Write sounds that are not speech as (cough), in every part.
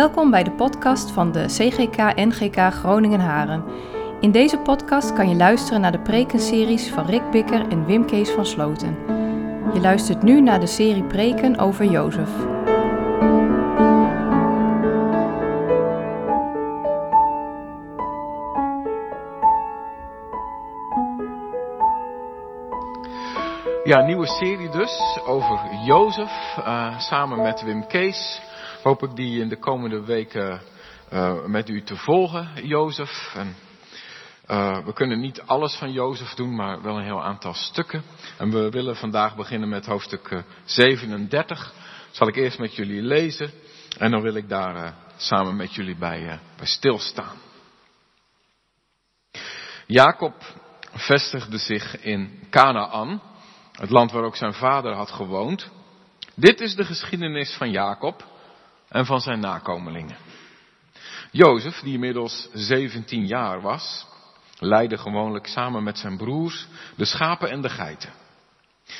Welkom bij de podcast van de CGK NGK Groningen Haren. In deze podcast kan je luisteren naar de prekenseries van Rick Bikker en Wim Kees van Sloten. Je luistert nu naar de serie preken over Jozef. Ja, nieuwe serie dus over Jozef, uh, samen met Wim Kees. Hoop ik die in de komende weken uh, met u te volgen, Jozef. En, uh, we kunnen niet alles van Jozef doen, maar wel een heel aantal stukken. En we willen vandaag beginnen met hoofdstuk 37. Zal ik eerst met jullie lezen en dan wil ik daar samen met jullie bij, bij stilstaan. Jacob vestigde zich in Canaan het land waar ook zijn vader had gewoond. Dit is de geschiedenis van Jacob en van zijn nakomelingen. Jozef, die inmiddels 17 jaar was, leidde gewoonlijk samen met zijn broers de schapen en de geiten.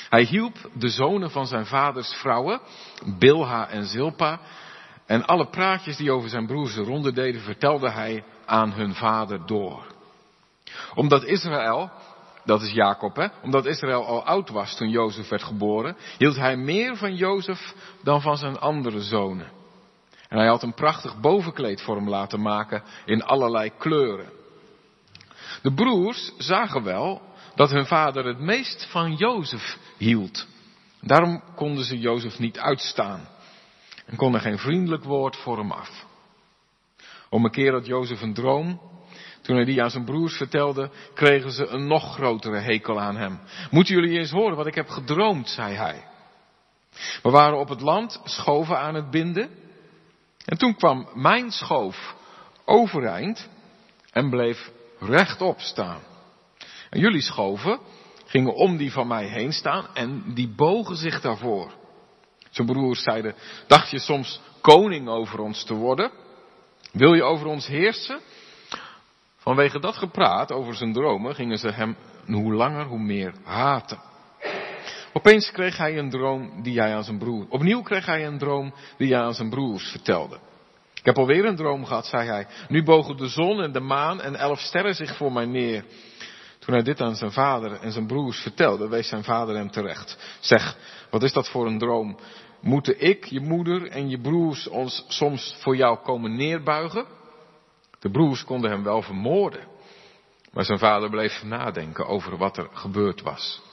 Hij hielp de zonen van zijn vaders vrouwen, Bilha en Zilpa, en alle praatjes die over zijn broers de ronde deden, vertelde hij aan hun vader door. Omdat Israël dat is Jacob, hè? Omdat Israël al oud was toen Jozef werd geboren, hield hij meer van Jozef dan van zijn andere zonen. En hij had een prachtig bovenkleed voor hem laten maken in allerlei kleuren. De broers zagen wel dat hun vader het meest van Jozef hield. Daarom konden ze Jozef niet uitstaan en konden geen vriendelijk woord voor hem af. Om een keer had Jozef een droom toen hij die aan zijn broers vertelde, kregen ze een nog grotere hekel aan hem. Moeten jullie eens horen wat ik heb gedroomd, zei hij. We waren op het land schoven aan het binden. En toen kwam mijn schoof overeind en bleef rechtop staan. En jullie schoven gingen om die van mij heen staan en die bogen zich daarvoor. Zijn broers zeiden, dacht je soms koning over ons te worden? Wil je over ons heersen? Vanwege dat gepraat over zijn dromen gingen ze hem hoe langer hoe meer haten. Opeens kreeg hij een droom die hij aan zijn broer. Opnieuw kreeg hij een droom die hij aan zijn broers vertelde. Ik heb alweer een droom gehad, zei hij. Nu bogen de zon en de maan en elf sterren zich voor mij neer. Toen hij dit aan zijn vader en zijn broers vertelde, wees zijn vader hem terecht. Zeg, wat is dat voor een droom? Moeten ik, je moeder en je broers ons soms voor jou komen neerbuigen? De broers konden hem wel vermoorden. Maar zijn vader bleef nadenken over wat er gebeurd was.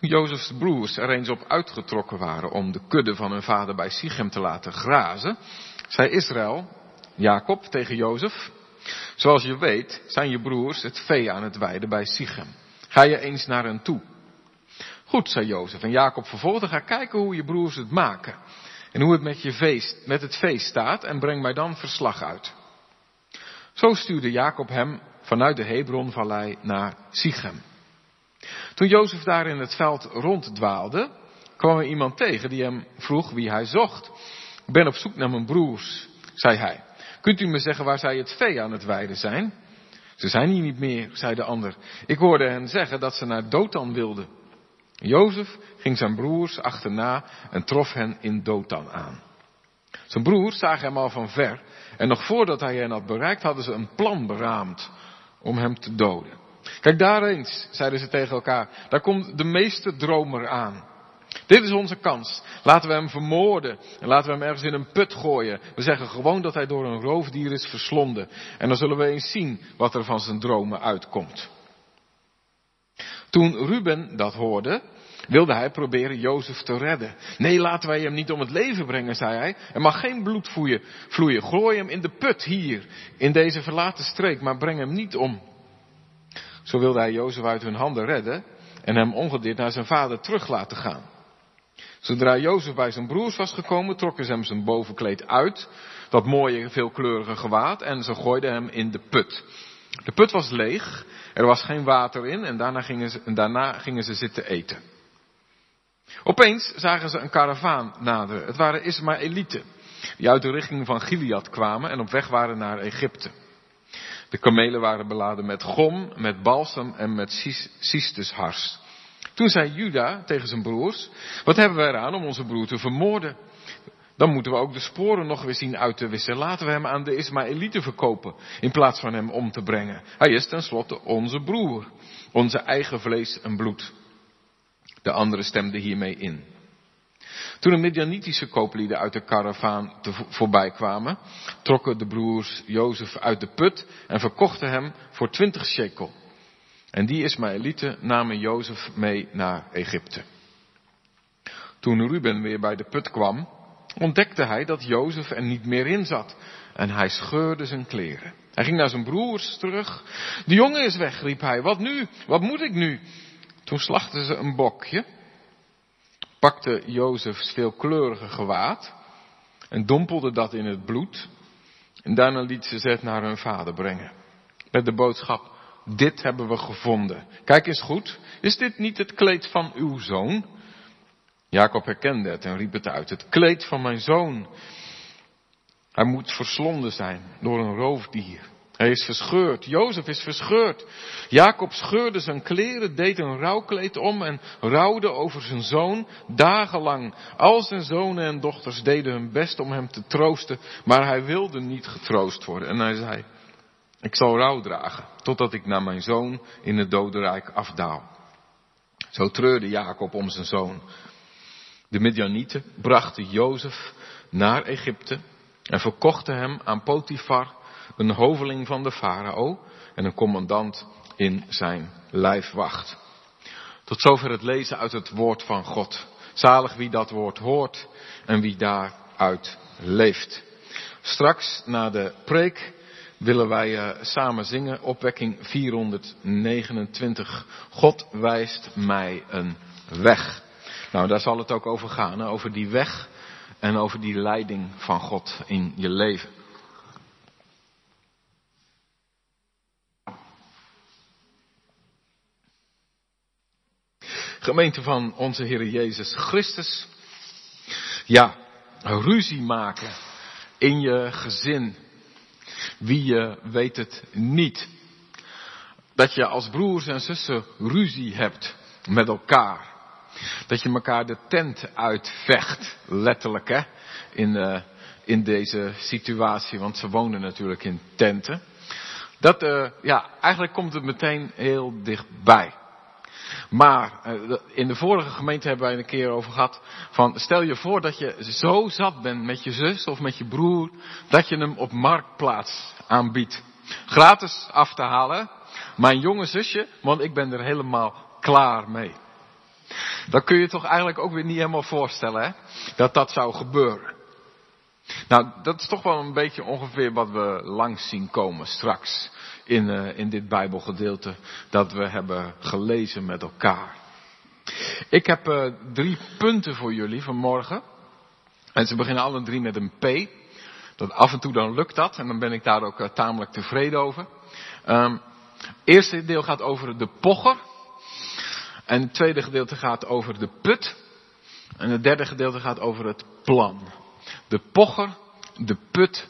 Jozefs broers er eens op uitgetrokken waren om de kudde van hun vader bij Sichem te laten grazen, zei Israël, Jacob tegen Jozef, zoals je weet zijn je broers het vee aan het weiden bij Sichem. Ga je eens naar hen toe. Goed, zei Jozef. En Jacob vervolgde, ga kijken hoe je broers het maken en hoe het met, je feest, met het feest staat en breng mij dan verslag uit. Zo stuurde Jacob hem vanuit de Hebronvallei naar Sichem. Toen Jozef daar in het veld ronddwaalde, kwam er iemand tegen die hem vroeg wie hij zocht. Ik ben op zoek naar mijn broers, zei hij. Kunt u me zeggen waar zij het vee aan het weiden zijn? Ze zijn hier niet meer, zei de ander. Ik hoorde hen zeggen dat ze naar Dothan wilden. Jozef ging zijn broers achterna en trof hen in Dothan aan. Zijn broers zagen hem al van ver en nog voordat hij hen had bereikt hadden ze een plan beraamd om hem te doden. Kijk daar eens, zeiden ze tegen elkaar, daar komt de meeste dromer aan. Dit is onze kans. Laten we hem vermoorden en laten we hem ergens in een put gooien. We zeggen gewoon dat hij door een roofdier is verslonden. En dan zullen we eens zien wat er van zijn dromen uitkomt. Toen Ruben dat hoorde, wilde hij proberen Jozef te redden. Nee, laten wij hem niet om het leven brengen, zei hij. Er mag geen bloed vloeien. Gooi hem in de put hier, in deze verlaten streek, maar breng hem niet om. Zo wilde hij Jozef uit hun handen redden en hem ongedeerd naar zijn vader terug laten gaan. Zodra Jozef bij zijn broers was gekomen, trokken ze hem zijn bovenkleed uit, dat mooie veelkleurige gewaad, en ze gooiden hem in de put. De put was leeg, er was geen water in en daarna gingen ze, daarna gingen ze zitten eten. Opeens zagen ze een karavaan naderen. Het waren Ismaëlieten, die uit de richting van Gilead kwamen en op weg waren naar Egypte. De kamelen waren beladen met gom, met balsam en met cistushars. Toen zei Juda tegen zijn broers, wat hebben we eraan om onze broer te vermoorden? dan moeten we ook de sporen nog weer zien uit te wissen. Laten we hem aan de Ismaëlieten verkopen, in plaats van hem om te brengen. Hij is tenslotte onze broer, onze eigen vlees en bloed. De anderen stemden hiermee in. Toen de Midianitische kooplieden uit de karavaan voorbij kwamen, trokken de broers Jozef uit de put en verkochten hem voor twintig shekel. En die Ismaëlieten namen Jozef mee naar Egypte. Toen Ruben weer bij de put kwam, ontdekte hij dat Jozef er niet meer in zat. En hij scheurde zijn kleren. Hij ging naar zijn broers terug. De jongen is weg, riep hij. Wat nu? Wat moet ik nu? Toen slachten ze een bokje, pakte Jozefs veelkleurige gewaad en dompelde dat in het bloed. En daarna liet ze het naar hun vader brengen. Met de boodschap, dit hebben we gevonden. Kijk eens goed, is dit niet het kleed van uw zoon? Jacob herkende het en riep het uit. Het kleed van mijn zoon. Hij moet verslonden zijn door een roofdier. Hij is verscheurd. Jozef is verscheurd. Jacob scheurde zijn kleren, deed een rouwkleed om en rouwde over zijn zoon dagenlang. Al zijn zonen en dochters deden hun best om hem te troosten, maar hij wilde niet getroost worden. En hij zei, ik zal rouw dragen, totdat ik naar mijn zoon in het dodenrijk afdaal. Zo treurde Jacob om zijn zoon. De Midianieten brachten Jozef naar Egypte en verkochten hem aan Potifar, een hoveling van de farao en een commandant in zijn lijfwacht. Tot zover het lezen uit het woord van God. Zalig wie dat woord hoort en wie daaruit leeft. Straks na de preek willen wij uh, samen zingen opwekking 429. God wijst mij een weg. Nou, daar zal het ook over gaan, over die weg en over die leiding van God in je leven. Gemeente van onze Heer Jezus Christus. Ja, ruzie maken in je gezin. Wie je weet het niet. Dat je als broers en zussen ruzie hebt met elkaar. Dat je elkaar de tent uitvecht, letterlijk hè, in, uh, in deze situatie, want ze woonden natuurlijk in tenten. Dat, uh, ja, eigenlijk komt het meteen heel dichtbij. Maar uh, in de vorige gemeente hebben wij een keer over gehad van stel je voor dat je zo zat bent met je zus of met je broer dat je hem op marktplaats aanbiedt. Gratis af te halen. Mijn jonge zusje, want ik ben er helemaal klaar mee. Dan kun je toch eigenlijk ook weer niet helemaal voorstellen hè, dat dat zou gebeuren. Nou, dat is toch wel een beetje ongeveer wat we langs zien komen straks in, uh, in dit Bijbelgedeelte dat we hebben gelezen met elkaar. Ik heb uh, drie punten voor jullie vanmorgen. En ze beginnen alle drie met een P. Dat af en toe dan lukt dat en dan ben ik daar ook uh, tamelijk tevreden over. Het eerste deel gaat over de pocher. En het tweede gedeelte gaat over de put. En het derde gedeelte gaat over het plan. De pocher, de put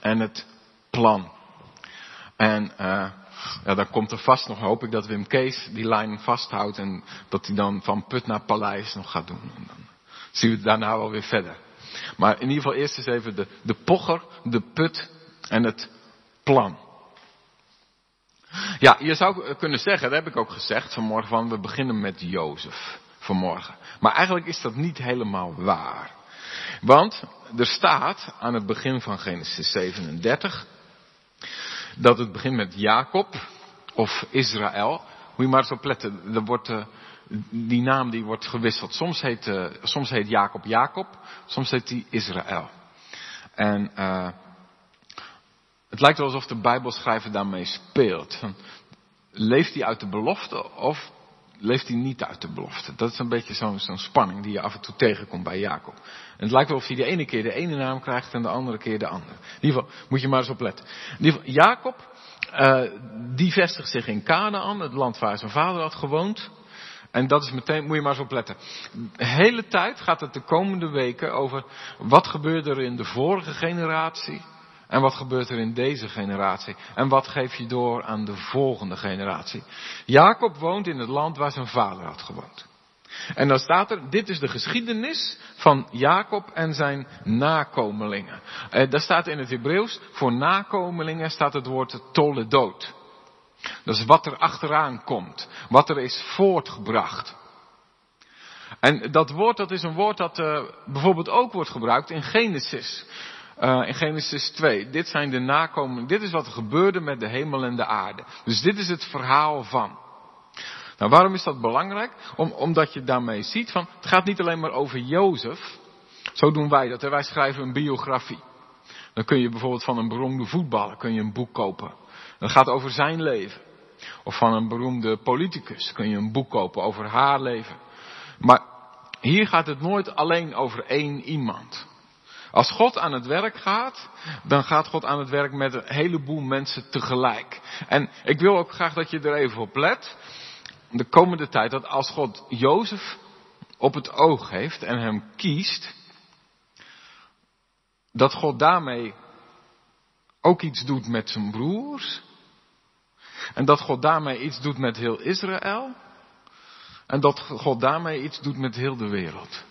en het plan. En uh, ja, dan komt er vast nog, hoop ik dat Wim Kees die lijn vasthoudt en dat hij dan van put naar paleis nog gaat doen. En dan zien we daarna wel weer verder. Maar in ieder geval eerst eens even de, de pocher, de put en het plan. Ja, je zou kunnen zeggen, dat heb ik ook gezegd vanmorgen, van we beginnen met Jozef vanmorgen. Maar eigenlijk is dat niet helemaal waar. Want er staat aan het begin van Genesis 37 dat het begint met Jacob of Israël. Moet je maar eens opletten, wordt, uh, die naam die wordt gewisseld. Soms heet, uh, soms heet Jacob Jacob, soms heet hij Israël. En uh, het lijkt wel alsof de Bijbelschrijver daarmee speelt. Leeft hij uit de belofte of leeft hij niet uit de belofte? Dat is een beetje zo'n spanning die je af en toe tegenkomt bij Jacob. Het lijkt wel of hij de ene keer de ene naam krijgt en de andere keer de andere. In ieder geval moet je maar eens opletten. In ieder geval, Jacob, uh, die vestigt zich in Canaan, het land waar zijn vader had gewoond. En dat is meteen, moet je maar eens opletten. De hele tijd gaat het de komende weken over wat gebeurde er in de vorige generatie en wat gebeurt er in deze generatie? En wat geef je door aan de volgende generatie? Jacob woont in het land waar zijn vader had gewoond. En dan staat er, dit is de geschiedenis van Jacob en zijn nakomelingen. Eh, daar staat in het Hebreeuws, voor nakomelingen staat het woord toledot. Dat is wat er achteraan komt, wat er is voortgebracht. En dat woord, dat is een woord dat uh, bijvoorbeeld ook wordt gebruikt in Genesis. Uh, in Genesis 2. Dit zijn de nakomelingen. Dit is wat er gebeurde met de hemel en de aarde. Dus dit is het verhaal van. Nou, waarom is dat belangrijk? Om, omdat je daarmee ziet van, het gaat niet alleen maar over Jozef. Zo doen wij dat. Hè? Wij schrijven een biografie. Dan kun je bijvoorbeeld van een beroemde voetballer kun je een boek kopen. Dat gaat over zijn leven. Of van een beroemde politicus kun je een boek kopen over haar leven. Maar hier gaat het nooit alleen over één iemand. Als God aan het werk gaat, dan gaat God aan het werk met een heleboel mensen tegelijk. En ik wil ook graag dat je er even op let. De komende tijd, dat als God Jozef op het oog heeft en hem kiest, dat God daarmee ook iets doet met zijn broers. En dat God daarmee iets doet met heel Israël. En dat God daarmee iets doet met heel de wereld.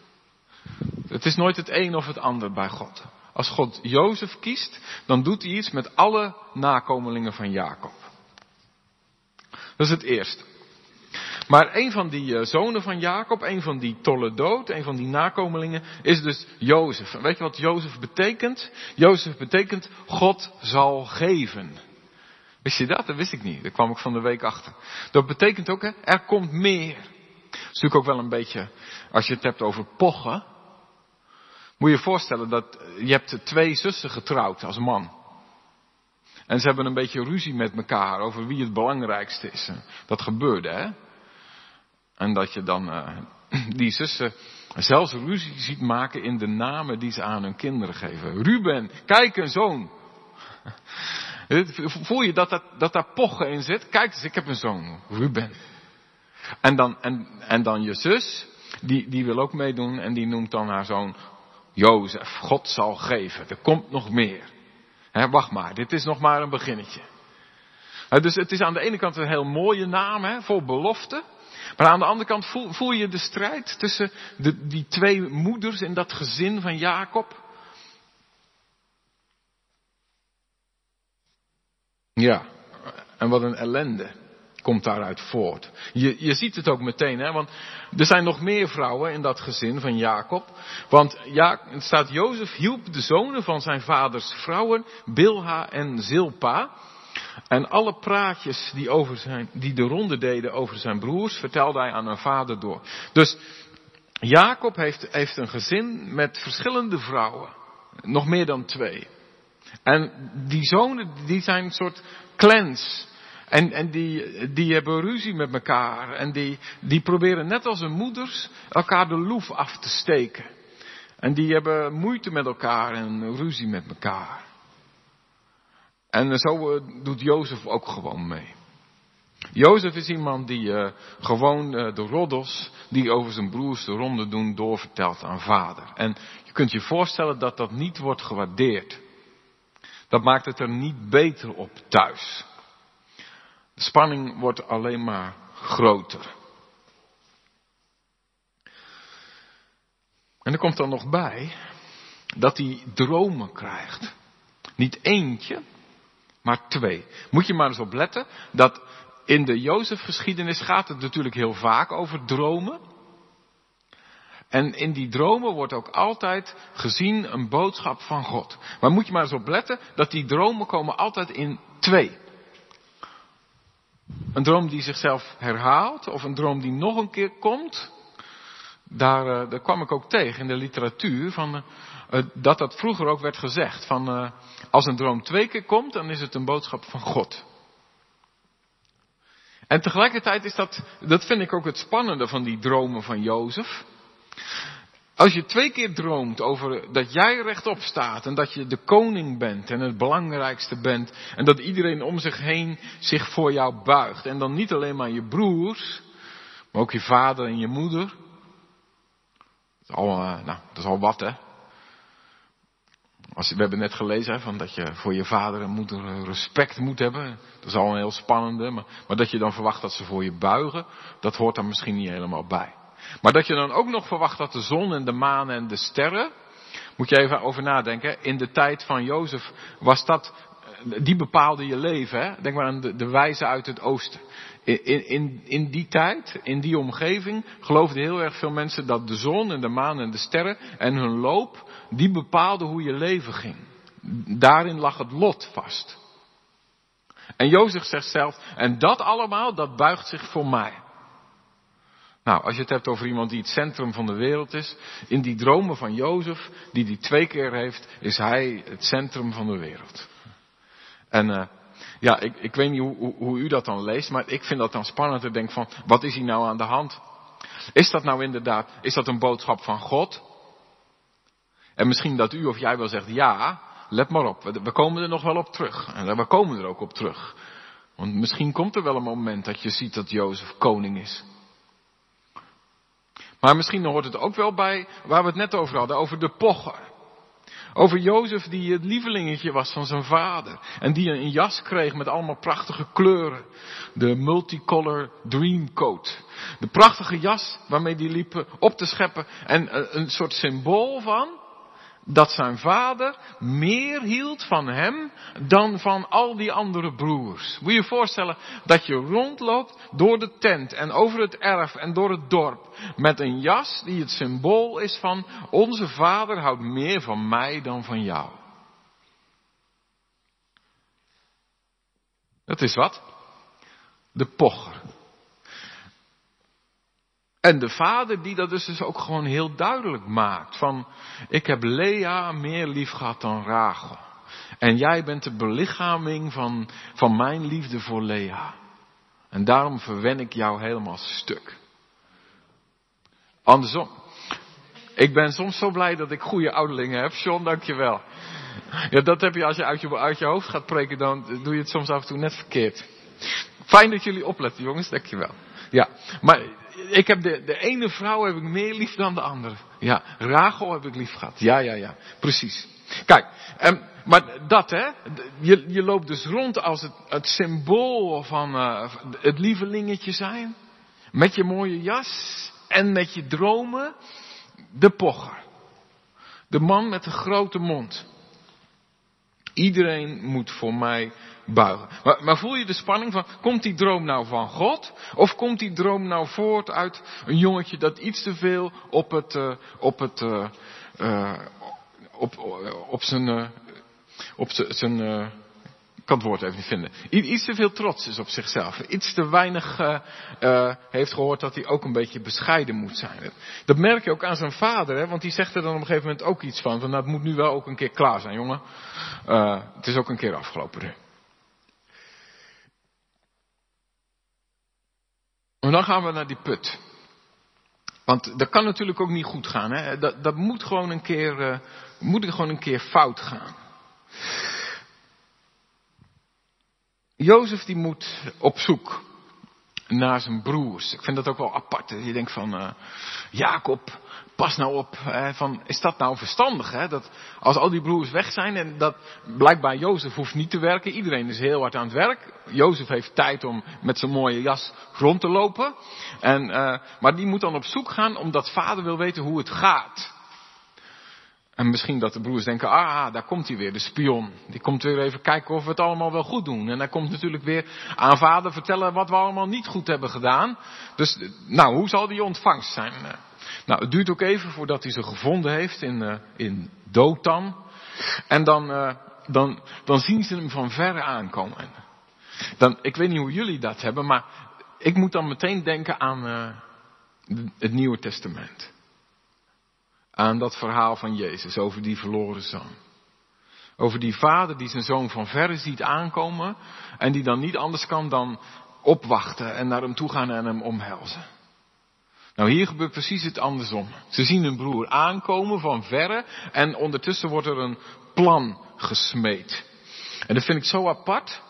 Het is nooit het een of het ander bij God. Als God Jozef kiest, dan doet hij iets met alle nakomelingen van Jacob. Dat is het eerste. Maar een van die eh, zonen van Jacob, een van die dood, een van die nakomelingen, is dus Jozef. weet je wat Jozef betekent? Jozef betekent God zal geven. Wist je dat? Dat wist ik niet. Daar kwam ik van de week achter. Dat betekent ook, hè, er komt meer. Dat is natuurlijk ook wel een beetje, als je het hebt over pochen. Moet je je voorstellen dat je hebt twee zussen getrouwd als man. En ze hebben een beetje ruzie met elkaar over wie het belangrijkste is. Dat gebeurde, hè? En dat je dan uh, (clears throat) die zussen zelfs ruzie ziet maken in de namen die ze aan hun kinderen geven. Ruben, kijk een zoon. (laughs) Voel je dat, dat, dat daar pochen in zit? Kijk eens, ik heb een zoon, Ruben. En dan, en, en dan je zus, die, die wil ook meedoen en die noemt dan haar zoon Jozef. God zal geven, er komt nog meer. He, wacht maar, dit is nog maar een beginnetje. dus het is aan de ene kant een heel mooie naam, vol belofte. Maar aan de andere kant voel, voel je de strijd tussen de, die twee moeders in dat gezin van Jacob. Ja, en wat een ellende komt daaruit voort. Je, je ziet het ook meteen, hè, want er zijn nog meer vrouwen in dat gezin van Jacob. Want ja, staat, Jozef hielp de zonen van zijn vaders vrouwen, Bilha en Zilpa. En alle praatjes die, over zijn, die de ronde deden over zijn broers, vertelde hij aan hun vader door. Dus Jacob heeft, heeft een gezin met verschillende vrouwen. Nog meer dan twee. En die zonen, die zijn een soort clans. En, en die, die hebben ruzie met elkaar. En die, die proberen net als hun moeders elkaar de loef af te steken. En die hebben moeite met elkaar en ruzie met elkaar. En zo eh, doet Jozef ook gewoon mee. Jozef is iemand die uh, gewoon uh, de roddels die over zijn broers de ronde doen doorvertelt aan vader. En je kunt je voorstellen dat dat niet wordt gewaardeerd. Dat maakt het er niet beter op thuis. De spanning wordt alleen maar groter. En er komt dan nog bij dat hij dromen krijgt. Niet eentje, maar twee. Moet je maar eens op letten dat in de Jozef-geschiedenis gaat het natuurlijk heel vaak over dromen. En in die dromen wordt ook altijd gezien een boodschap van God. Maar moet je maar eens op letten dat die dromen komen altijd in twee. Een droom die zichzelf herhaalt of een droom die nog een keer komt. Daar, uh, daar kwam ik ook tegen in de literatuur van, uh, dat dat vroeger ook werd gezegd. Van, uh, als een droom twee keer komt, dan is het een boodschap van God. En tegelijkertijd is dat, dat vind ik ook het spannende van die dromen van Jozef. Als je twee keer droomt over dat jij rechtop staat en dat je de koning bent en het belangrijkste bent en dat iedereen om zich heen zich voor jou buigt en dan niet alleen maar je broers, maar ook je vader en je moeder. Dat is al, uh, nou, dat is al wat hè. We hebben net gelezen hè, van dat je voor je vader en moeder respect moet hebben. Dat is al een heel spannende. Maar, maar dat je dan verwacht dat ze voor je buigen, dat hoort daar misschien niet helemaal bij. Maar dat je dan ook nog verwacht dat de zon en de maan en de sterren, moet je even over nadenken. In de tijd van Jozef was dat, die bepaalde je leven. Hè? Denk maar aan de, de wijze uit het oosten. In, in, in die tijd, in die omgeving, geloofden heel erg veel mensen dat de zon en de maan en de sterren en hun loop, die bepaalden hoe je leven ging. Daarin lag het lot vast. En Jozef zegt zelf, en dat allemaal, dat buigt zich voor mij. Nou, als je het hebt over iemand die het centrum van de wereld is, in die dromen van Jozef, die hij twee keer heeft, is hij het centrum van de wereld. En uh, ja, ik, ik weet niet hoe, hoe, hoe, u dat dan leest, maar ik vind dat dan spannend te denken van, wat is hier nou aan de hand? Is dat nou inderdaad, is dat een boodschap van God? En misschien dat u of jij wel zegt, ja, let maar op, we, komen er nog wel op terug. En we komen er ook op terug. Want misschien komt er wel een moment dat je ziet dat Jozef koning is. Maar misschien hoort het ook wel bij waar we het net over hadden, over de pocher. Over Jozef die het lievelingetje was van zijn vader. En die een jas kreeg met allemaal prachtige kleuren. De multicolor dreamcoat. De prachtige jas waarmee die liep op te scheppen. En een soort symbool van dat zijn vader meer hield van hem dan van al die andere broers. Moet je je voorstellen dat je rondloopt door de tent en over het erf en door het dorp met een jas die het symbool is van onze vader houdt meer van mij dan van jou. Dat is wat? De pocher. En de vader die dat dus, dus ook gewoon heel duidelijk maakt. Van, ik heb Lea meer lief gehad dan Rachel. En jij bent de belichaming van, van mijn liefde voor Lea. En daarom verwen ik jou helemaal stuk. Andersom. Ik ben soms zo blij dat ik goede ouderlingen heb. John, dankjewel. Ja, dat heb je als je uit je, uit je hoofd gaat preken, dan doe je het soms af en toe net verkeerd. Fijn dat jullie opletten, jongens, dankjewel. Ja, maar ik heb de, de ene vrouw heb ik meer lief dan de andere. Ja, Rachel heb ik lief gehad. Ja, ja, ja, precies. Kijk, um, maar dat hè, je, je loopt dus rond als het, het symbool van uh, het lievelingetje zijn. Met je mooie jas en met je dromen. De pocher. De man met de grote mond. Iedereen moet voor mij Maar, maar, voel je de spanning van, komt die droom nou van God? Of komt die droom nou voort uit een jongetje dat iets te veel op het, uh, op het, uh, uh, op, op zijn, op zijn, ik kan het woord even niet vinden. Iets te veel trots is op zichzelf. Iets te weinig heeft gehoord dat hij ook een beetje bescheiden moet zijn. Dat merk je ook aan zijn vader, hè, want die zegt er dan op een gegeven moment ook iets van. Van nou, het moet nu wel ook een keer klaar zijn, jongen. het is ook een keer afgelopen. En dan gaan we naar die put. Want dat kan natuurlijk ook niet goed gaan. Hè? Dat, dat moet, gewoon een keer, uh, moet gewoon een keer fout gaan. Jozef die moet op zoek naar zijn broers. Ik vind dat ook wel apart. Je denkt van, uh, Jacob, pas nou op. Hè, van, is dat nou verstandig? Hè? Dat als al die broers weg zijn en dat blijkbaar Jozef hoeft niet te werken. Iedereen is heel hard aan het werk. Jozef heeft tijd om met zijn mooie jas rond te lopen. En, uh, maar die moet dan op zoek gaan omdat vader wil weten hoe het gaat. En misschien dat de broers denken, ah, daar komt hij weer, de spion. Die komt weer even kijken of we het allemaal wel goed doen. En hij komt natuurlijk weer aan vader vertellen wat we allemaal niet goed hebben gedaan. Dus, nou, hoe zal die ontvangst zijn? Nou, het duurt ook even voordat hij ze gevonden heeft in, uh, in Dothan. En dan, uh, dan, dan zien ze hem van verre aankomen. Dan, ik weet niet hoe jullie dat hebben, maar ik moet dan meteen denken aan uh, het Nieuwe Testament aan dat verhaal van Jezus over die verloren zoon. Over die vader die zijn zoon van verre ziet aankomen en die dan niet anders kan dan opwachten en naar hem toe gaan en hem omhelzen. Nou, hier gebeurt precies het andersom. Ze zien hun broer aankomen van verre en ondertussen wordt er een plan gesmeed. En dat vind ik zo apart.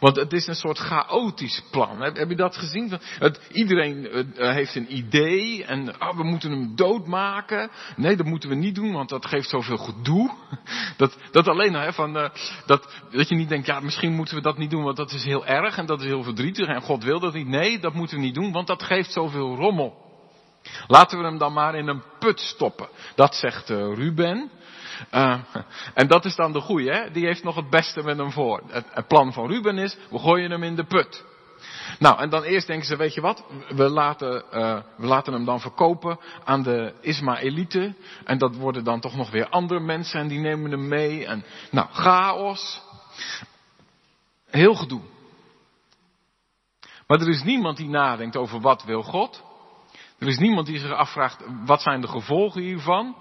Want het is een soort chaotisch plan. Heb, je dat gezien? Het, iedereen uh, heeft een idee en oh, we moeten hem doodmaken. Nee, dat moeten we niet doen, want dat geeft zoveel gedoe. (laughs) Dat, dat alleen hè, van, uh, dat, dat je niet denkt, ja, misschien moeten we dat niet doen, want dat is heel erg en dat is heel verdrietig en God wil dat niet. Nee, dat moeten we niet doen, want dat geeft zoveel rommel. Laten we hem dan maar in een put stoppen. Dat zegt uh, Ruben. Uh, (laughs) en dat is dan de goeie, hè? Die heeft nog het beste met hem voor. Het, plan van Ruben is, we gooien hem in de put. Nou, en dan eerst denken ze, weet je wat? We laten, uh, we laten hem dan verkopen aan de Ismaëlieten. En dat worden dan toch nog weer andere mensen en die nemen hem mee. En, nou, chaos. Heel gedoe. Maar er is niemand die nadenkt over wat wil God. Er is niemand die zich afvraagt, wat zijn de gevolgen hiervan?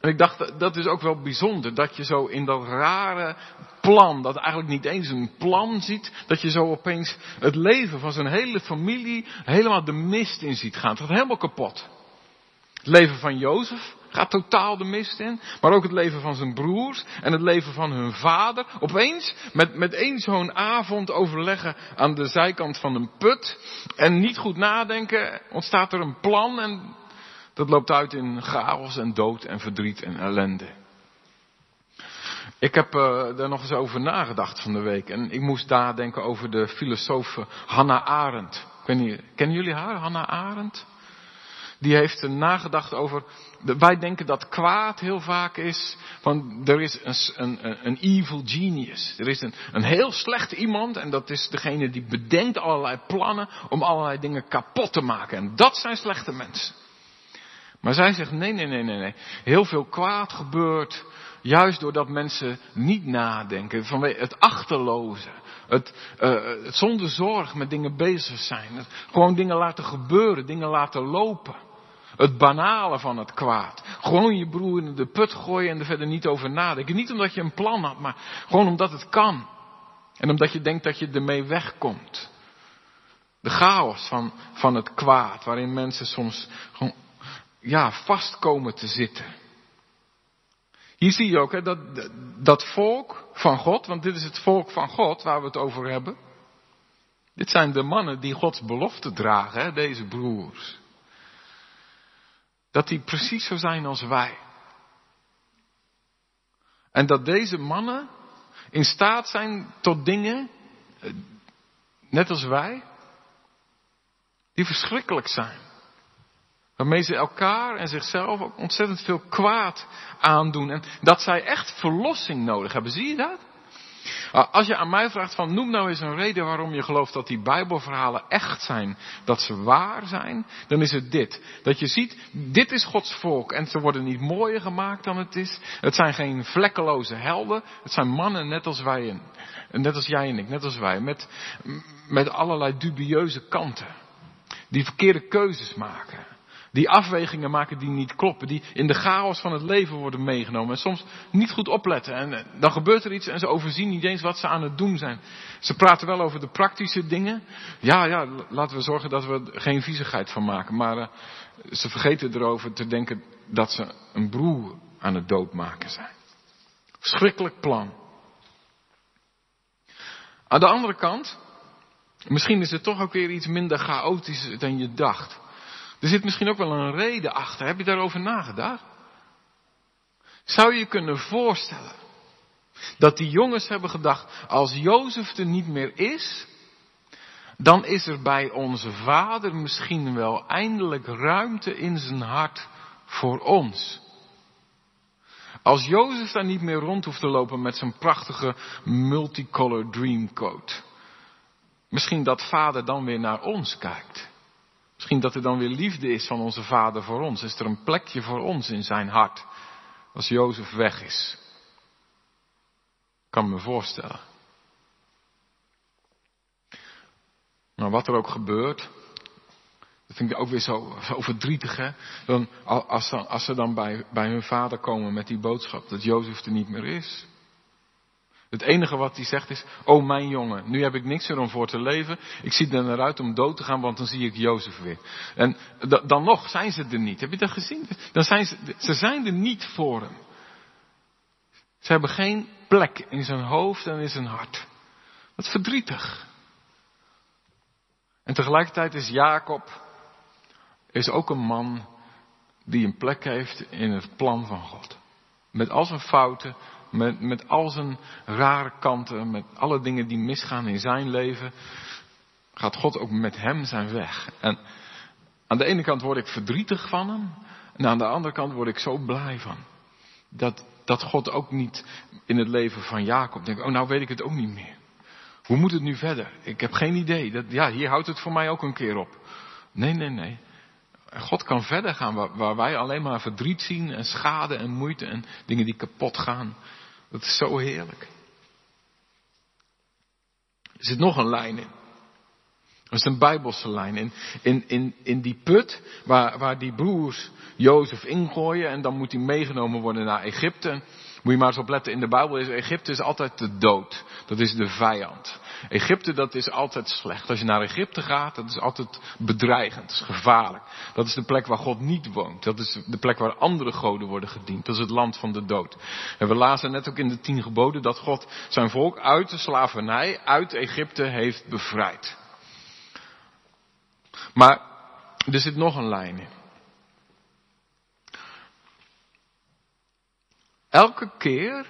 En ik dacht, dat is ook wel bijzonder, dat je zo in dat rare plan, dat eigenlijk niet eens een plan ziet, dat je zo opeens het leven van zijn hele familie helemaal de mist in ziet gaan. Het gaat helemaal kapot. Het leven van Jozef gaat totaal de mist in, maar ook het leven van zijn broers en het leven van hun vader. Opeens, met, met één zo'n avond overleggen aan de zijkant van een put en niet goed nadenken, ontstaat er een plan en dat loopt uit in chaos en dood en verdriet en ellende. Ik heb uh, daar nog eens over nagedacht van de week. En ik moest nadenken over de filosoof Hannah Arendt. Niet, kennen jullie haar, Hannah Arendt? Die heeft nagedacht over. Wij denken dat kwaad heel vaak is. Van er is een, een, een evil genius. Er is een, een heel slecht iemand. En dat is degene die bedenkt allerlei plannen om allerlei dingen kapot te maken. En dat zijn slechte mensen. Maar zij zegt nee, nee, nee, nee, nee. Heel veel kwaad gebeurt juist doordat mensen niet nadenken. Vanwege het achterloze. Het, uh, het zonder zorg met dingen bezig zijn. Het, gewoon dingen laten gebeuren, dingen laten lopen. Het banale van het kwaad. Gewoon je broer in de put gooien en er verder niet over nadenken. Niet omdat je een plan had, maar gewoon omdat het kan. En omdat je denkt dat je ermee wegkomt. De chaos van, van het kwaad, waarin mensen soms gewoon ja, vast komen te zitten. Hier zie je ook hè, dat, dat volk van God, want dit is het volk van God waar we het over hebben. Dit zijn de mannen die Gods belofte dragen, hè, deze broers. Dat die precies zo zijn als wij. En dat deze mannen in staat zijn tot dingen, eh, net als wij, die verschrikkelijk zijn. Waarmee ze elkaar en zichzelf ook ontzettend veel kwaad aandoen. En dat zij echt verlossing nodig hebben. Zie je dat? Ah, als je aan mij vraagt van noem nou eens een reden waarom je gelooft dat die Bijbelverhalen echt zijn, dat ze waar zijn, dan is het dit. Dat je ziet, dit is Gods volk en ze worden niet mooier gemaakt dan het is. Het zijn geen vlekkeloze helden, het zijn mannen net als wij en net als jij en ik, net als wij, met, met allerlei dubieuze kanten. Die verkeerde keuzes maken. Die afwegingen maken die niet kloppen, die in de chaos van het leven worden meegenomen. En soms niet goed opletten. En eh, dan gebeurt er iets en ze overzien niet eens wat ze aan het doen zijn. Ze praten wel over de praktische dingen. Ja, ja, laten we zorgen dat we er geen viezigheid van maken. Maar uh, ze vergeten erover te denken dat ze een broer aan het doodmaken zijn. Schrikkelijk plan. Aan de andere kant, misschien is het toch ook weer iets minder chaotisch dan je dacht. Er zit misschien ook wel een reden achter. Heb je daarover nagedacht? Zou je kunnen voorstellen dat die jongens hebben gedacht, als Jozef er niet meer is, dan is er bij onze vader misschien wel eindelijk ruimte in zijn hart voor ons. Als Jozef daar niet meer rond hoeft te lopen met zijn prachtige multicolor dreamcoat. Misschien dat vader dan weer naar ons kijkt. Misschien dat er dan weer liefde is van onze vader voor ons. Is er een plekje voor ons in zijn hart. Als Jozef weg is. Kan me voorstellen. Maar wat er ook gebeurt. Dat vind ik ook weer zo, zo verdrietig. Hè? Dan, als, als ze dan bij, bij hun vader komen met die boodschap dat Jozef er niet meer is. Het enige wat hij zegt is, oh mijn jongen, nu heb ik niks meer om voor te leven. Ik zie er naar uit om dood te gaan, want dan zie ik Jozef weer. En dan nog zijn ze er niet. Heb je dat gezien? Dan zijn ze, ze zijn er niet voor hem. Ze hebben geen plek in zijn hoofd en in zijn hart. Wat verdrietig. En tegelijkertijd is Jacob is ook een man die een plek heeft in het plan van God. Met al zijn fouten, met, met al zijn rare kanten, met alle dingen die misgaan in zijn leven, gaat God ook met hem zijn weg. En Aan de ene kant word ik verdrietig van hem. En aan de andere kant word ik zo blij van. Dat, dat God ook niet in het leven van Jacob denkt, oh nou weet ik het ook niet meer. Hoe moet het nu verder? Ik heb geen idee. Dat, ja, hier houdt het voor mij ook een keer op. Nee, nee, nee. God kan verder gaan waar, wij alleen maar verdriet zien en schade en moeite en dingen die kapot gaan. Dat is zo heerlijk. Er zit nog een lijn in. Dat is een bijbelse lijn. In, in, in, in die put waar, waar die broers Jozef ingooien en dan moet hij meegenomen worden naar Egypte. Moet je maar eens opletten, in de Bijbel is Egypte is altijd de dood. Dat is de vijand. Egypte dat is altijd slecht. Als je naar Egypte gaat, dat is altijd bedreigend, gevaarlijk. Dat is de plek waar God niet woont. Dat is de plek waar andere goden worden gediend. Dat is het land van de dood. En we lazen net ook in de tien geboden dat God zijn volk uit de slavernij, uit Egypte heeft bevrijd. Maar er zit nog een lijn in. Elke keer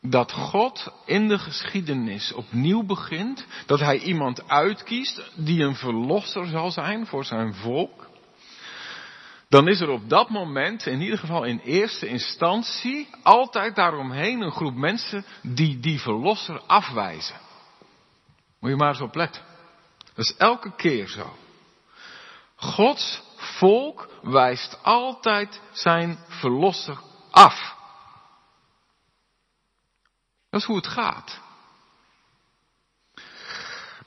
dat God in de geschiedenis opnieuw begint, dat hij iemand uitkiest die een verlosser zal zijn voor zijn volk, dan is er op dat moment, in ieder geval in eerste instantie, altijd daaromheen een groep mensen die die verlosser afwijzen. Moet je maar eens opletten. Dat is elke keer zo. Gods volk wijst altijd zijn verlosser af. Dat is hoe het gaat.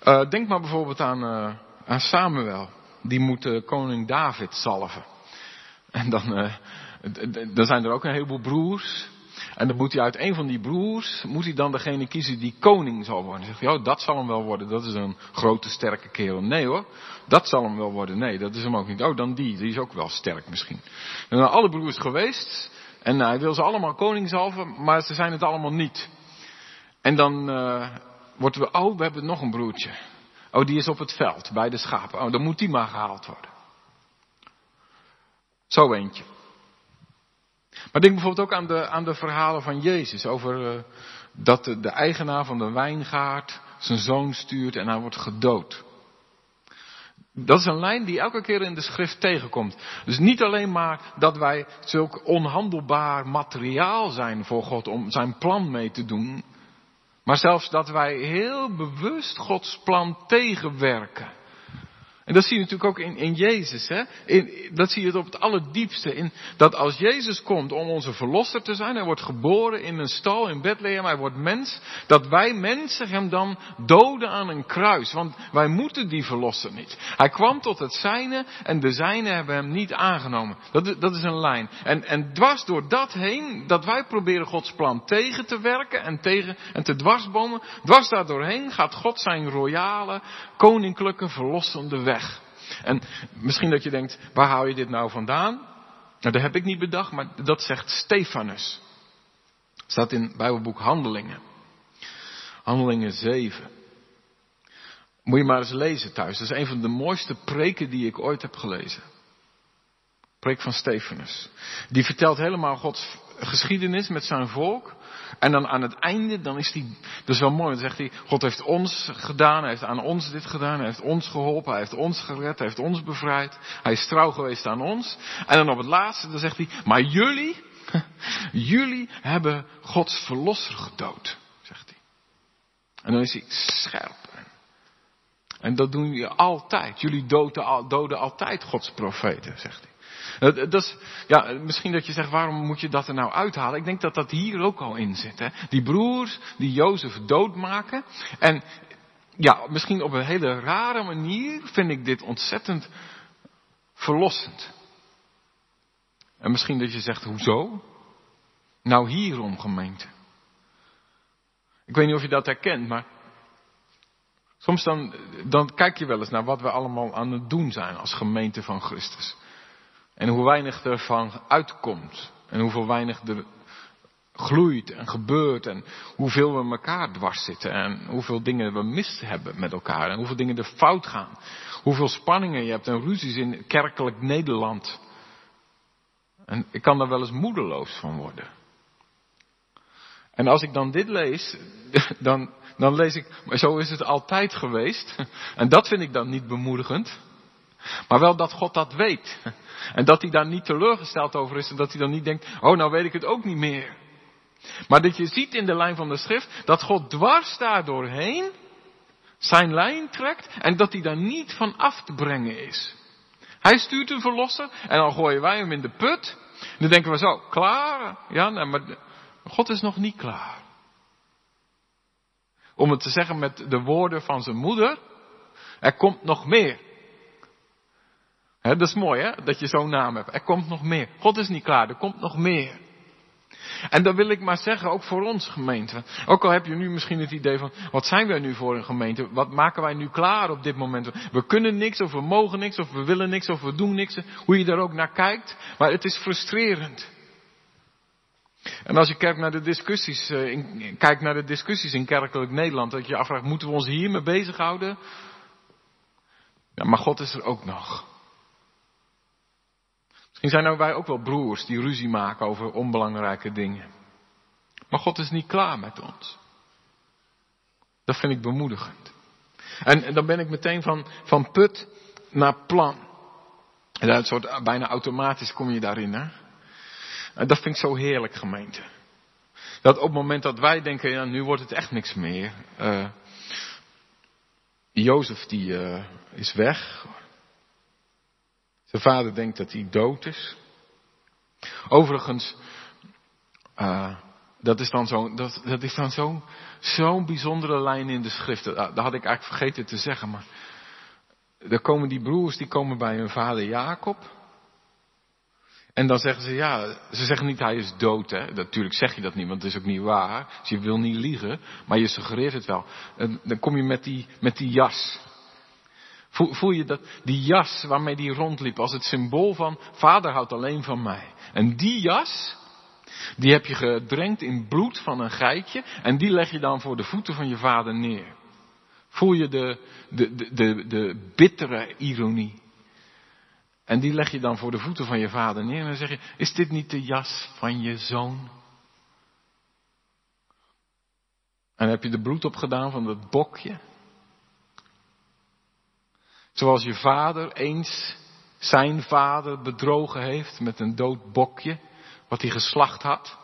Uh, denk maar bijvoorbeeld aan, uh, aan Samuel. Die moet uh, koning David salven. En dan, dan zijn er ook een heleboel broers. En dan moet hij uit een van die broers, moet hij dan degene kiezen die koning zal worden. Dan zegt hij, oh, dat zal hem wel worden. Dat is een grote, sterke kerel. Nee hoor, dat zal hem wel worden. Nee, dat is hem ook niet. Oh, dan die. Die is ook wel sterk misschien. En dan alle broers geweest. En hij wil ze allemaal koning zalven, maar ze zijn het allemaal niet. En dan uh, wordt we, oh, we hebben nog een broertje. Oh, die is op het veld bij de schapen. Oh, dan moet die maar gehaald worden. Zo eentje. Maar denk bijvoorbeeld ook aan de, aan de verhalen van Jezus over uh, dat de, de eigenaar van de wijngaard zijn zoon stuurt en hij wordt gedood. Dat is een lijn die elke keer in de schrift tegenkomt. Dus niet alleen maar dat wij zulk onhandelbaar materiaal zijn voor God om zijn plan mee te doen. Maar zelfs dat wij heel bewust Gods plan tegenwerken. En dat zie je natuurlijk ook in, in Jezus. Hè? In, dat zie je het op het allerdiepste. In, dat als Jezus komt om onze verlosser te zijn, hij wordt geboren in een stal in Bethlehem, hij wordt mens, dat wij mensen hem dan doden aan een kruis. Want wij moeten die verlosser niet. Hij kwam tot het zijne en de zijne hebben hem niet aangenomen. Dat, dat is een lijn. En, en dwars door dat heen, dat wij proberen Gods plan tegen te werken en, tegen, en te dwarsbomen, dwars daardoorheen gaat God zijn royale, koninklijke, verlossende weg. En misschien dat je denkt, waar haal je dit nou vandaan? Nou, dat heb ik niet bedacht, maar dat zegt Stefanus. Staat in het Bijbelboek Handelingen. Handelingen 7. Moet je maar eens lezen thuis. Dat is een van de mooiste preken die ik ooit heb gelezen. Preek van Stefanus. Die vertelt helemaal Gods geschiedenis met zijn volk. En dan aan het einde, dan is hij, dat is wel mooi, dan zegt hij, God heeft ons gedaan, hij heeft aan ons dit gedaan, hij heeft ons geholpen, hij heeft ons gered, hij heeft ons bevrijd, hij is trouw geweest aan ons. En dan op het laatste, dan zegt hij, maar jullie, (laughs) jullie hebben Gods verlosser gedood, zegt hij. En dan is hij scherp. En dat doen jullie altijd. Jullie doden, doden altijd Gods profeten, zegt hij. Dat is, ja, misschien dat je zegt, waarom moet je dat er nou uithalen? Ik denk dat dat hier ook al in zit. Hè? Die broers die Jozef doodmaken. En ja, misschien op een hele rare manier vind ik dit ontzettend verlossend. En misschien dat je zegt, hoezo? Nou hierom gemeente. Ik weet niet of je dat herkent, maar soms dan, dan kijk je wel eens naar wat we allemaal aan het doen zijn als gemeente van Christus. En hoe weinig ervan uitkomt. En hoeveel weinig er gloeit en gebeurt. En hoeveel we elkaar dwars zitten. En hoeveel dingen we mis hebben met elkaar. En hoeveel dingen er fout gaan. Hoeveel spanningen je hebt en ruzies in kerkelijk Nederland. En ik kan daar wel eens moedeloos van worden. En als ik dan dit lees, dan, dan lees ik, maar zo is het altijd geweest. En dat vind ik dan niet bemoedigend. Maar wel dat God dat weet. En dat hij daar niet teleurgesteld over is en dat hij dan niet denkt, oh nou weet ik het ook niet meer. Maar dat je ziet in de lijn van de schrift dat God dwars daar doorheen zijn lijn trekt en dat hij daar niet van af te brengen is. Hij stuurt een verlosser en dan gooien wij hem in de put. En dan denken we zo, klaar? Ja, nee, maar God is nog niet klaar. Om het te zeggen met de woorden van zijn moeder, er komt nog meer. Dat is mooi hè, dat je zo'n naam hebt. Er komt nog meer. God is niet klaar, er komt nog meer. En dat wil ik maar zeggen, ook voor ons gemeente. Ook al heb je nu misschien het idee van, wat zijn wij nu voor een gemeente? Wat maken wij nu klaar op dit moment? We kunnen niks, of we mogen niks, of we willen niks, of we doen niks. Hoe je daar ook naar kijkt. Maar het is frustrerend. En als je kijkt naar de discussies, uh, in, kijkt naar de discussies in kerkelijk Nederland, dat je je afvraagt, moeten we ons hiermee bezighouden? Ja, maar God is er ook nog. Misschien zijn er wij ook wel broers die ruzie maken over onbelangrijke dingen. Maar God is niet klaar met ons. Dat vind ik bemoedigend. En, dan ben ik meteen van, van put naar plan. En dat soort, bijna automatisch kom je daarin. Hè? En dat vind ik zo heerlijk, gemeente. Dat op het moment dat wij denken, ja, nu wordt het echt niks meer. Uh, Jozef die uh, is weg. Zijn vader denkt dat hij dood is. Overigens, uh, dat is dan zo'n dat, dat dan zo'n zo'n bijzondere lijn in de schrift. Dat, dat had ik eigenlijk vergeten te zeggen, maar er komen die broers die komen bij hun vader Jacob. En dan zeggen ze, ja, ze zeggen niet hij is dood, hè. Natuurlijk zeg je dat niet, want het is ook niet waar. Dus je wil niet liegen, maar je suggereert het wel. En dan kom je met die, met die jas. Voel, je dat, die jas waarmee die rondliep als het symbool van, vader houdt alleen van mij. En die jas, die heb je gedrenkt in bloed van een geitje en die leg je dan voor de voeten van je vader neer. Voel je de, de, de, de, de bittere ironie. En die leg je dan voor de voeten van je vader neer en dan zeg je, is dit niet de jas van je zoon? En heb je de bloed opgedaan van dat bokje? Zoals je vader eens zijn vader bedrogen heeft met een dood bokje, wat hij geslacht had.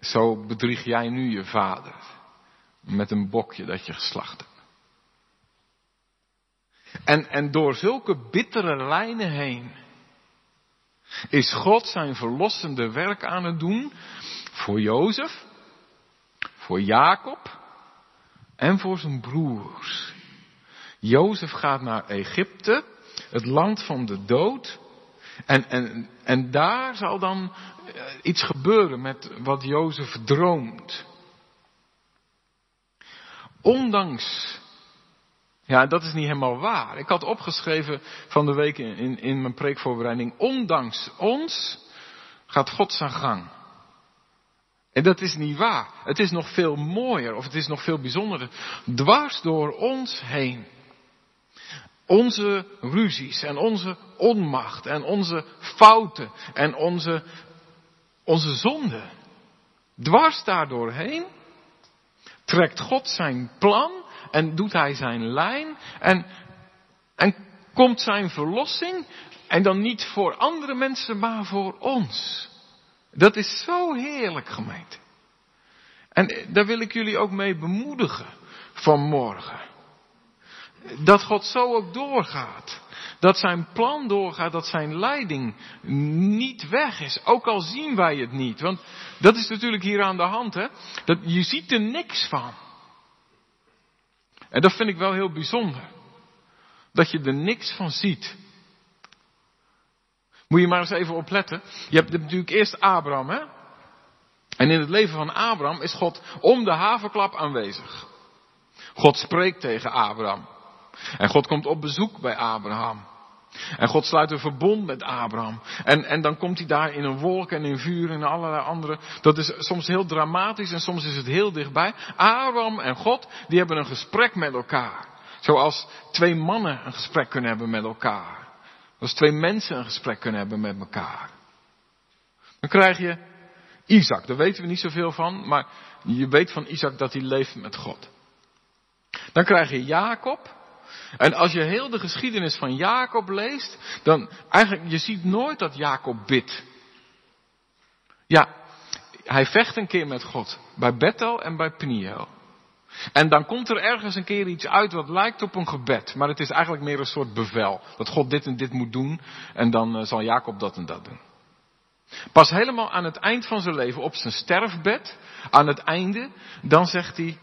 Zo bedrieg jij nu je vader met een bokje dat je geslacht hebt. En, en door zulke bittere lijnen heen is God zijn verlossende werk aan het doen voor Jozef, voor Jacob en voor zijn broers. Jozef gaat naar Egypte, het land van de dood. En, en, en daar zal dan eh, iets gebeuren met wat Jozef droomt. Ondanks ja, dat is niet helemaal waar. Ik had opgeschreven van de week in, in mijn preekvoorbereiding, ondanks ons gaat God zijn gang. En dat is niet waar. Het is nog veel mooier, of het is nog veel bijzonderder. Dwars door ons heen. Onze ruzies en onze onmacht en onze fouten en onze, onze zonden. Dwars daardoorheen trekt God zijn plan en doet hij zijn lijn en, en komt zijn verlossing en dan niet voor andere mensen, maar voor ons. Dat is zo heerlijk gemeente. En daar wil ik jullie ook mee bemoedigen vanmorgen. Dat God zo ook doorgaat. Dat zijn plan doorgaat, dat zijn leiding niet weg is. Ook al zien wij het niet. Want dat is natuurlijk hier aan de hand. Hè? Dat, je ziet er niks van. En dat vind ik wel heel bijzonder. Dat je er niks van ziet. Moet je maar eens even opletten. Je hebt natuurlijk eerst Abraham, hè? En in het leven van Abraham is God om de havenklap aanwezig. God spreekt tegen Abraham. En God komt op bezoek bij Abraham. En God sluit een verbond met Abraham. En, en dan komt hij daar in een wolk en in vuur en allerlei andere. Dat is soms heel dramatisch en soms is het heel dichtbij. Abraham en God, die hebben een gesprek met elkaar. Zoals twee mannen een gesprek kunnen hebben met elkaar. Als twee mensen een gesprek kunnen hebben met elkaar. Dan krijg je Isaac, daar weten we niet zoveel van, maar je weet van Isaac dat hij leeft met God. Dan krijg je Jacob, En als je heel de geschiedenis van Jacob leest, dan eigenlijk, je ziet nooit dat Jacob bidt. Ja, hij vecht een keer met God. Bij Bethel en bij Peniel. En dan komt er ergens een keer iets uit wat lijkt op een gebed. Maar het is eigenlijk meer een soort bevel. Dat God dit en dit moet doen. En dan eh, zal Jacob dat en dat doen. Pas helemaal aan het eind van zijn leven, op zijn sterfbed, aan het einde, dan zegt hij,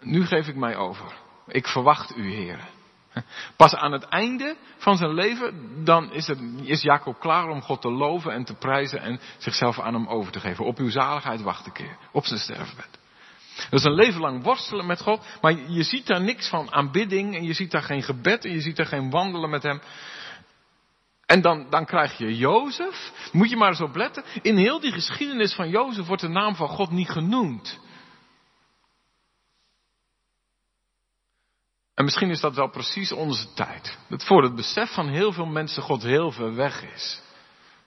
nu geef ik mij over. Ik verwacht u, heren. Pas aan het einde van zijn leven, dan is, het, is Jacob klaar om God te loven en te prijzen en zichzelf aan hem over te geven. Op uw zaligheid wacht een keer, op zijn sterfbed. Dat is een leven lang worstelen met God, maar je ziet daar niks van aanbidding en je ziet daar geen gebed en je ziet daar geen wandelen met hem. En dan, dan krijg je Jozef, moet je maar eens op letten, in heel die geschiedenis van Jozef wordt de naam van God niet genoemd. En misschien is dat wel precies onze tijd. Dat voor het besef van heel veel mensen God heel ver weg is.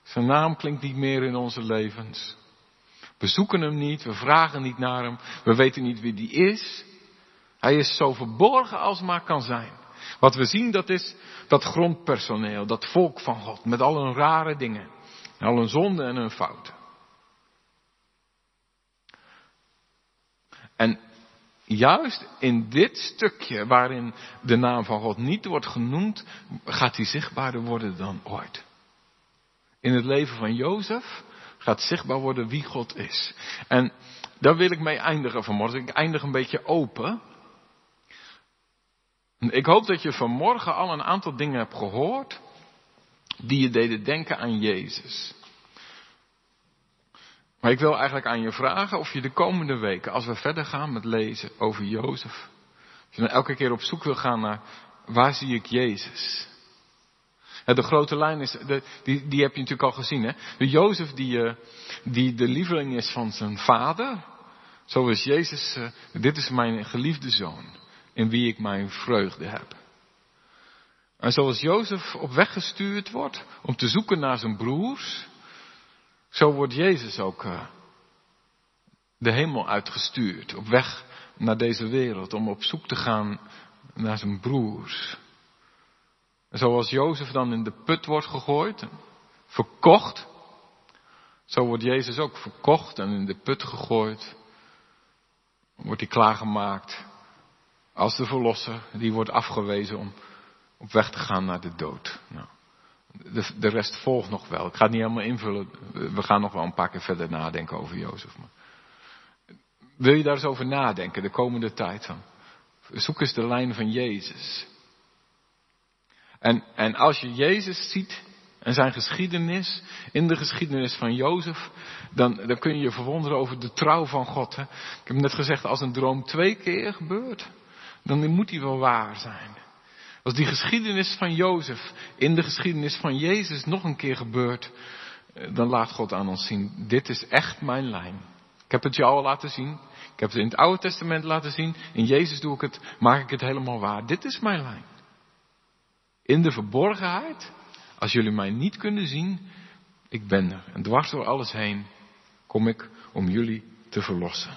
Zijn naam klinkt niet meer in onze levens. We zoeken hem niet, we vragen niet naar hem, we weten niet wie die is. Hij is zo verborgen als maar kan zijn. Wat we zien, dat is dat grondpersoneel, dat volk van God, met al hun rare dingen, al hun zonden en hun fouten. En juist in dit stukje waarin de naam van God niet wordt genoemd, gaat hij zichtbaarder worden dan ooit. In het leven van Jozef gaat zichtbaar worden wie God is. En daar wil ik mee eindigen vanmorgen. Ik eindig een beetje open. Ik hoop dat je vanmorgen al een aantal dingen hebt gehoord die je deden denken aan Jezus. Maar ik wil eigenlijk aan je vragen of je de komende weken, als we verder gaan met lezen over Jozef, of je dan elke keer op zoek wil gaan naar waar zie ik Jezus? De grote lijn is, die, die heb je natuurlijk al gezien. Hè? De Jozef die, eh, die de lieveling is van zijn vader. Zo is Jezus, eh, dit is mijn geliefde zoon, in wie ik mijn vreugde heb. En zoals Jozef op weg gestuurd wordt om te zoeken naar zijn broers, zo wordt Jezus ook uh, de hemel uitgestuurd, op weg naar deze wereld, om op zoek te gaan naar zijn broers. Zoals Jozef dan in de put wordt gegooid, verkocht, zo wordt Jezus ook verkocht en in de put gegooid. Wordt hij klaargemaakt als de verlosser, die wordt afgewezen om op weg te gaan naar de dood. Nou, de, de, rest volgt nog wel. Ik ga het niet helemaal invullen. We gaan nog wel een paar keer verder nadenken over Jozef. Maar wil je daar eens over nadenken de komende tijd dan? Zoek eens de lijn van Jezus. En, en als je Jezus ziet en zijn geschiedenis, in de geschiedenis van Jozef, dan, dan kun je je verwonderen over de trouw van God. Hè? Ik heb net gezegd, als een droom twee keer gebeurt, dan moet die wel waar zijn. Als die geschiedenis van Jozef in de geschiedenis van Jezus nog een keer gebeurt, eh, dan laat God aan ons zien, dit is echt mijn lijn. Ik heb het jou al laten zien. Ik heb het in het Oude Testament laten zien. In Jezus doe ik het, maak ik het helemaal waar. Dit is mijn lijn. In de verborgenheid, als jullie mij niet kunnen zien, ik ben er. En dwars door alles heen kom ik om jullie te verlossen.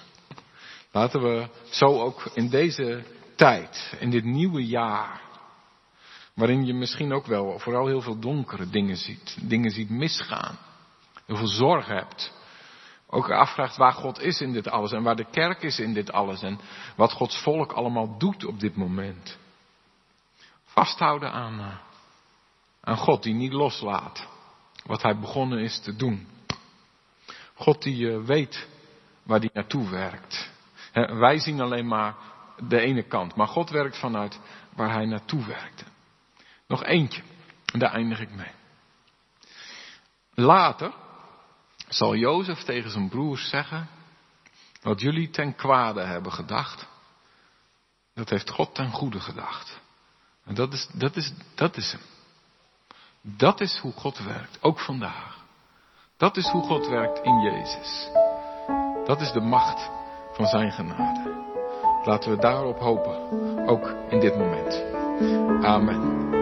Laten we zo ook in deze tijd, in dit nieuwe jaar, waarin je misschien ook wel vooral heel veel donkere dingen ziet, dingen ziet misgaan, heel veel zorg hebt, ook afvraagt waar God is in dit alles en waar de kerk is in dit alles en wat Gods volk allemaal doet op dit moment. Vasthouden aan, eh, aan God die niet loslaat wat hij begonnen is te doen. God die uh, weet waar hij naartoe werkt. wij zien alleen maar de ene kant, maar God werkt vanuit waar hij naartoe werkte. Nog eentje, en daar eindig ik mee. Later zal Jozef tegen zijn broers zeggen, wat jullie ten kwade hebben gedacht, dat heeft God ten goede gedacht. En dat is, dat is, dat is hem. Dat is hoe God werkt, ook vandaag. Dat is hoe God werkt in Jezus. Dat is de macht van zijn genade. Laten we daarop hopen, ook in dit moment. Amen.